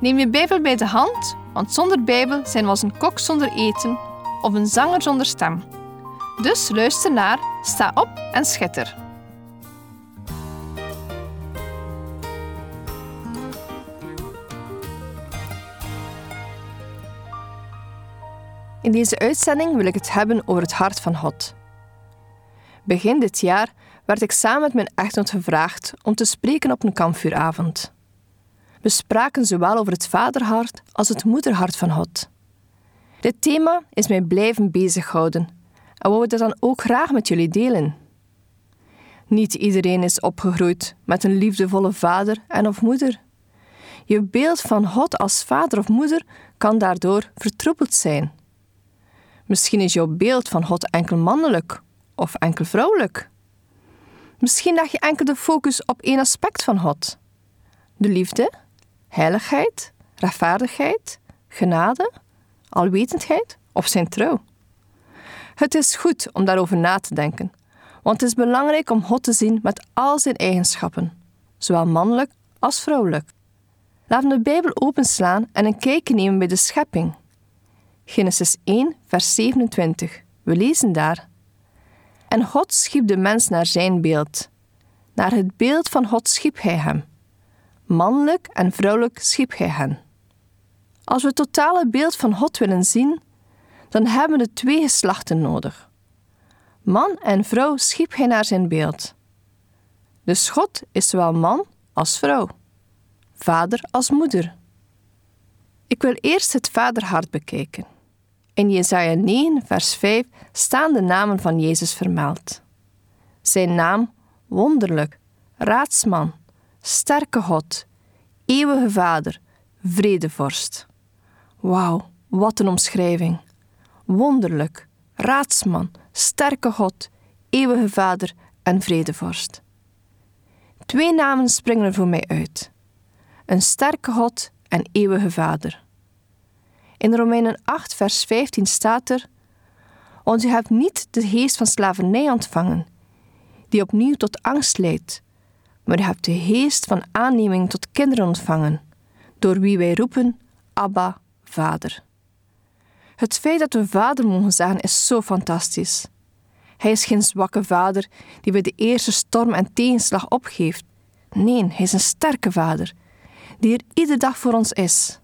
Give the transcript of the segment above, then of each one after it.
Neem je Bijbel bij de hand, want zonder Bijbel zijn we als een kok zonder eten of een zanger zonder stem. Dus luister naar, sta op en schitter. In deze uitzending wil ik het hebben over het hart van God. Begin dit jaar werd ik samen met mijn echtgenoot gevraagd om te spreken op een kampvuuravond. We spraken zowel over het vaderhart als het moederhart van God. Dit thema is mij blijven bezighouden en wou ik dat dan ook graag met jullie delen. Niet iedereen is opgegroeid met een liefdevolle vader en of moeder. Je beeld van God als vader of moeder kan daardoor vertroebeld zijn. Misschien is jouw beeld van God enkel mannelijk of enkel vrouwelijk. Misschien leg je enkel de focus op één aspect van God: de liefde, heiligheid, rechtvaardigheid, genade, alwetendheid of zijn trouw. Het is goed om daarover na te denken, want het is belangrijk om God te zien met al zijn eigenschappen, zowel mannelijk als vrouwelijk. Laten we de Bijbel openslaan en een kijkje nemen bij de schepping. Genesis 1, vers 27. We lezen daar. En God schiep de mens naar zijn beeld. Naar het beeld van God schiep hij hem. Mannelijk en vrouwelijk schiep hij hen. Als we het totale beeld van God willen zien, dan hebben we twee geslachten nodig. Man en vrouw schiep hij naar zijn beeld. Dus God is zowel man als vrouw, vader als moeder. Ik wil eerst het vaderhart bekijken. In Jesaja 9, vers 5 staan de namen van Jezus vermeld. Zijn naam wonderlijk, raadsman, sterke God, eeuwige Vader, vredevorst. Wauw, wat een omschrijving. Wonderlijk, raadsman, sterke God, eeuwige Vader en vredevorst. Twee namen springen er voor mij uit. Een sterke God en eeuwige Vader. In Romeinen 8, vers 15 staat er: Want u hebt niet de geest van slavernij ontvangen, die opnieuw tot angst leidt, maar hebt de geest van aanneming tot kinderen ontvangen, door wie wij roepen: Abba, Vader. Het feit dat we Vader mogen zeggen is zo fantastisch. Hij is geen zwakke vader die bij de eerste storm en tegenslag opgeeft. Nee, hij is een sterke vader, die er iedere dag voor ons is.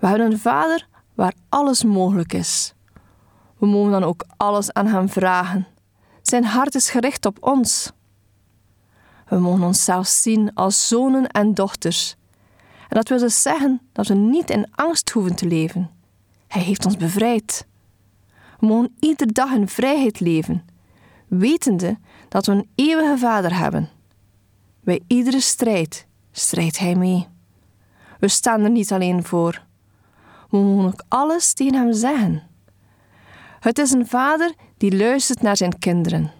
We hebben een vader waar alles mogelijk is. We mogen dan ook alles aan hem vragen. Zijn hart is gericht op ons. We mogen onszelf zien als zonen en dochters. En dat wil dus zeggen dat we niet in angst hoeven te leven. Hij heeft ons bevrijd. We mogen iedere dag in vrijheid leven, wetende dat we een eeuwige Vader hebben. Bij iedere strijd strijdt Hij mee. We staan er niet alleen voor. We mogen ook alles tegen Hem zeggen. Het is een Vader die luistert naar zijn kinderen.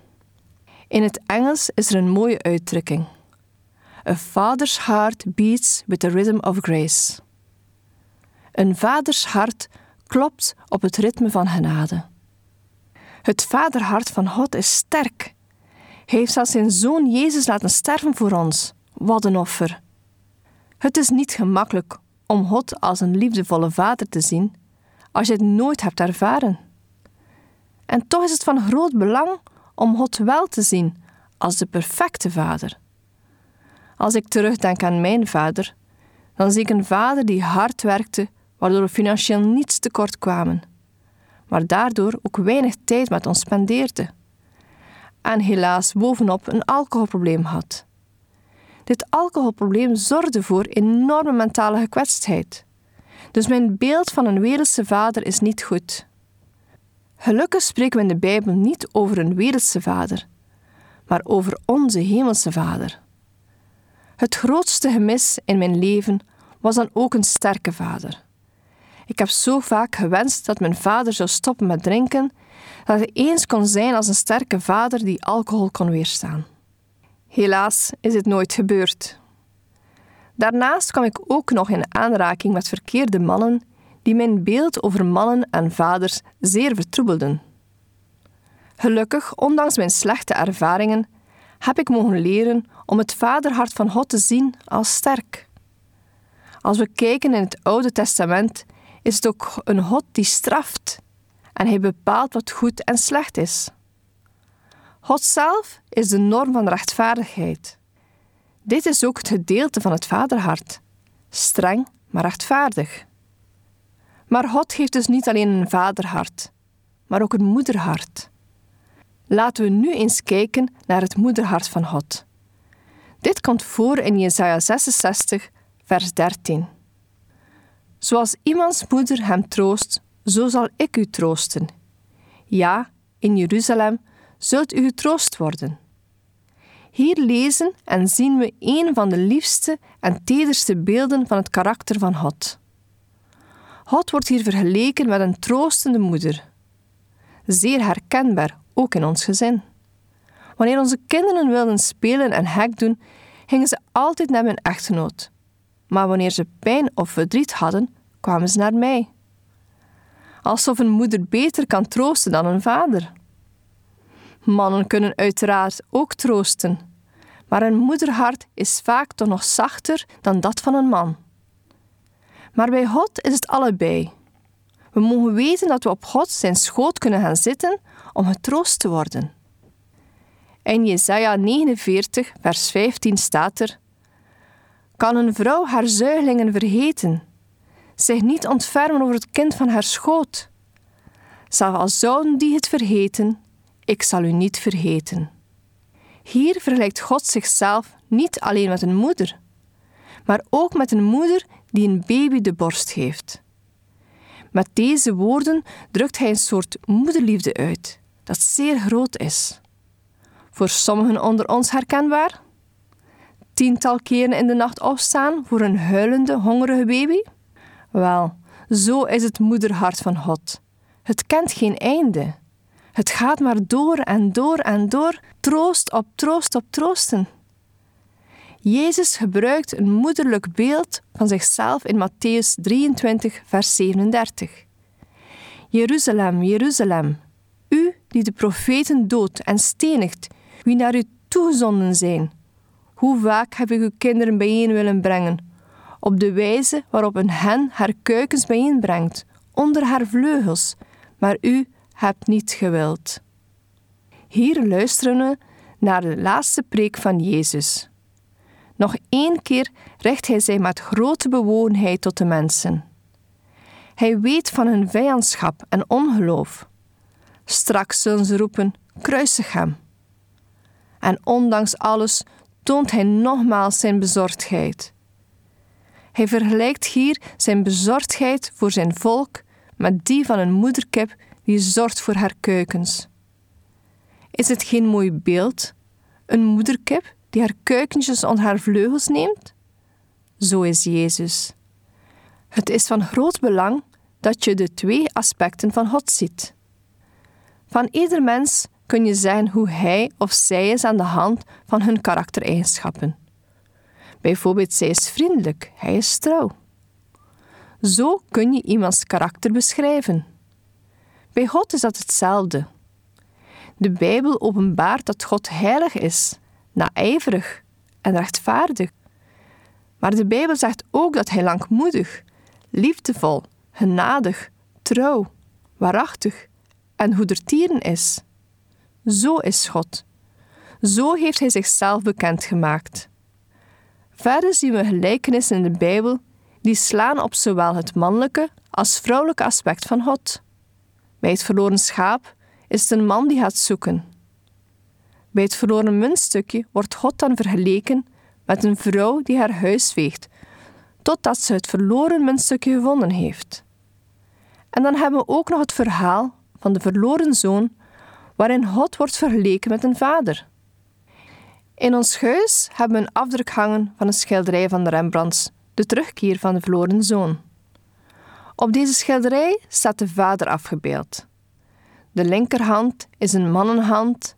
In het Engels is er een mooie uitdrukking. A father's heart beats with the rhythm of grace. Een vaders hart klopt op het ritme van genade. Het vaderhart van God is sterk. Hij heeft zelfs zijn zoon Jezus laten sterven voor ons. Wat een offer. Het is niet gemakkelijk om God als een liefdevolle vader te zien als je het nooit hebt ervaren. En toch is het van groot belang om God wel te zien als de perfecte vader. Als ik terugdenk aan mijn vader, dan zie ik een vader die hard werkte, waardoor we financieel niets tekort kwamen, maar daardoor ook weinig tijd met ons spendeerde. En helaas bovenop een alcoholprobleem had. Dit alcoholprobleem zorgde voor enorme mentale gekwetstheid. Dus mijn beeld van een wereldse vader is niet goed. Gelukkig spreken we in de Bijbel niet over een wereldse vader, maar over onze hemelse vader. Het grootste gemis in mijn leven was dan ook een sterke vader. Ik heb zo vaak gewenst dat mijn vader zou stoppen met drinken, dat hij eens kon zijn als een sterke vader die alcohol kon weerstaan. Helaas is dit nooit gebeurd. Daarnaast kwam ik ook nog in aanraking met verkeerde mannen die mijn beeld over mannen en vaders zeer vertroebelden. Gelukkig, ondanks mijn slechte ervaringen, heb ik mogen leren om het vaderhart van God te zien als sterk. Als we kijken in het Oude Testament, is het ook een God die straft en hij bepaalt wat goed en slecht is. God zelf is de norm van rechtvaardigheid. Dit is ook het gedeelte van het vaderhart: streng, maar rechtvaardig. Maar God heeft dus niet alleen een vaderhart, maar ook een moederhart. Laten we nu eens kijken naar het moederhart van God. Dit komt voor in Jesaja 66, vers 13. Zoals iemands moeder hem troost, zo zal ik u troosten. Ja, in Jeruzalem zult u getroost worden. Hier lezen en zien we een van de liefste en tederste beelden van het karakter van God. God wordt hier vergeleken met een troostende moeder. Zeer herkenbaar, ook in ons gezin. Wanneer onze kinderen wilden spelen en hek doen, gingen ze altijd naar mijn echtgenoot. Maar wanneer ze pijn of verdriet hadden, kwamen ze naar mij. Alsof een moeder beter kan troosten dan een vader. Mannen kunnen uiteraard ook troosten, maar een moederhart is vaak toch nog zachter dan dat van een man. Maar bij God is het allebei. We mogen weten dat we op God zijn schoot kunnen gaan zitten om getroost te worden. In Jesaja 49, vers 15 staat er: Kan een vrouw haar zuigelingen vergeten, zich niet ontfermen over het kind van haar schoot? Zelfs al zouden die het vergeten, ik zal u niet vergeten. Hier vergelijkt God zichzelf niet alleen met een moeder, maar ook met een moeder die een baby de borst geeft. Met deze woorden drukt hij een soort moederliefde uit, dat zeer groot is. Voor sommigen onder ons herkenbaar? Tiental keren in de nacht opstaan voor een huilende, hongerige baby? Wel, zo is het moederhart van God. Het kent geen einde. Het gaat maar door en door en door, troost op troost op troosten. Jezus gebruikt een moederlijk beeld van zichzelf in Matthäus 23, vers 37. Jeruzalem, Jeruzalem, u die de profeten doodt en stenigt, wie naar u toegezonden zijn. Hoe vaak heb ik uw kinderen bijeen willen brengen, op de wijze waarop een hen haar kuikens bijeenbrengt, onder haar vleugels, maar u hebt niet gewild. Hier luisteren we naar de laatste preek van Jezus. Nog één keer richt hij zich met grote bewogenheid tot de mensen. Hij weet van hun vijandschap en ongeloof. Straks zullen ze roepen: kruisig hem. En ondanks alles toont hij nogmaals zijn bezorgdheid. Hij vergelijkt hier zijn bezorgdheid voor zijn volk met die van een moederkip die zorgt voor haar kuikens. Is het geen mooi beeld? Een moederkip die haar kuikentjes onder haar vleugels neemt? Zo is Jezus. Het is van groot belang dat je de twee aspecten van God ziet. Van ieder mens kun je zeggen hoe hij of zij is aan de hand van hun karaktereigenschappen. Bijvoorbeeld, zij is vriendelijk, hij is trouw. Zo kun je iemands karakter beschrijven. Bij God is dat hetzelfde. De Bijbel openbaart dat God heilig is, naijverig en rechtvaardig. Maar de Bijbel zegt ook dat Hij langmoedig, liefdevol, genadig, trouw, waarachtig en goedertieren is. Zo is God. Zo heeft Hij zichzelf bekendgemaakt. Verder zien we gelijkenissen in de Bijbel die slaan op zowel het mannelijke als vrouwelijke aspect van God. Bij het verloren schaap is het een man die gaat zoeken. Bij het verloren muntstukje wordt God dan vergeleken met een vrouw die haar huis veegt, totdat ze het verloren muntstukje gevonden heeft. En dan hebben we ook nog het verhaal van de verloren zoon, waarin God wordt vergeleken met een vader. In ons huis hebben we een afdruk hangen van een schilderij van de Rembrandts, De terugkeer van de verloren zoon. Op deze schilderij staat de vader afgebeeld. De linkerhand is een mannenhand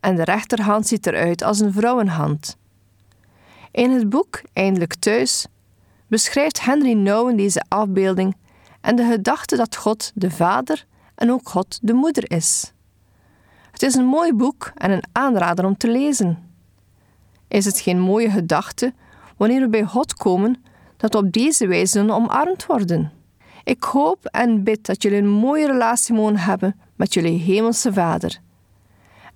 en de rechterhand ziet eruit als een vrouwenhand. In het boek Eindelijk Thuis beschrijft Henry Nouwen deze afbeelding en de gedachte dat God de vader en ook God de moeder is. Het is een mooi boek en een aanrader om te lezen. Is het geen mooie gedachte wanneer we bij God komen dat we op deze wijze omarmd worden? Ik hoop en bid dat jullie een mooie relatie mogen hebben met jullie hemelse Vader.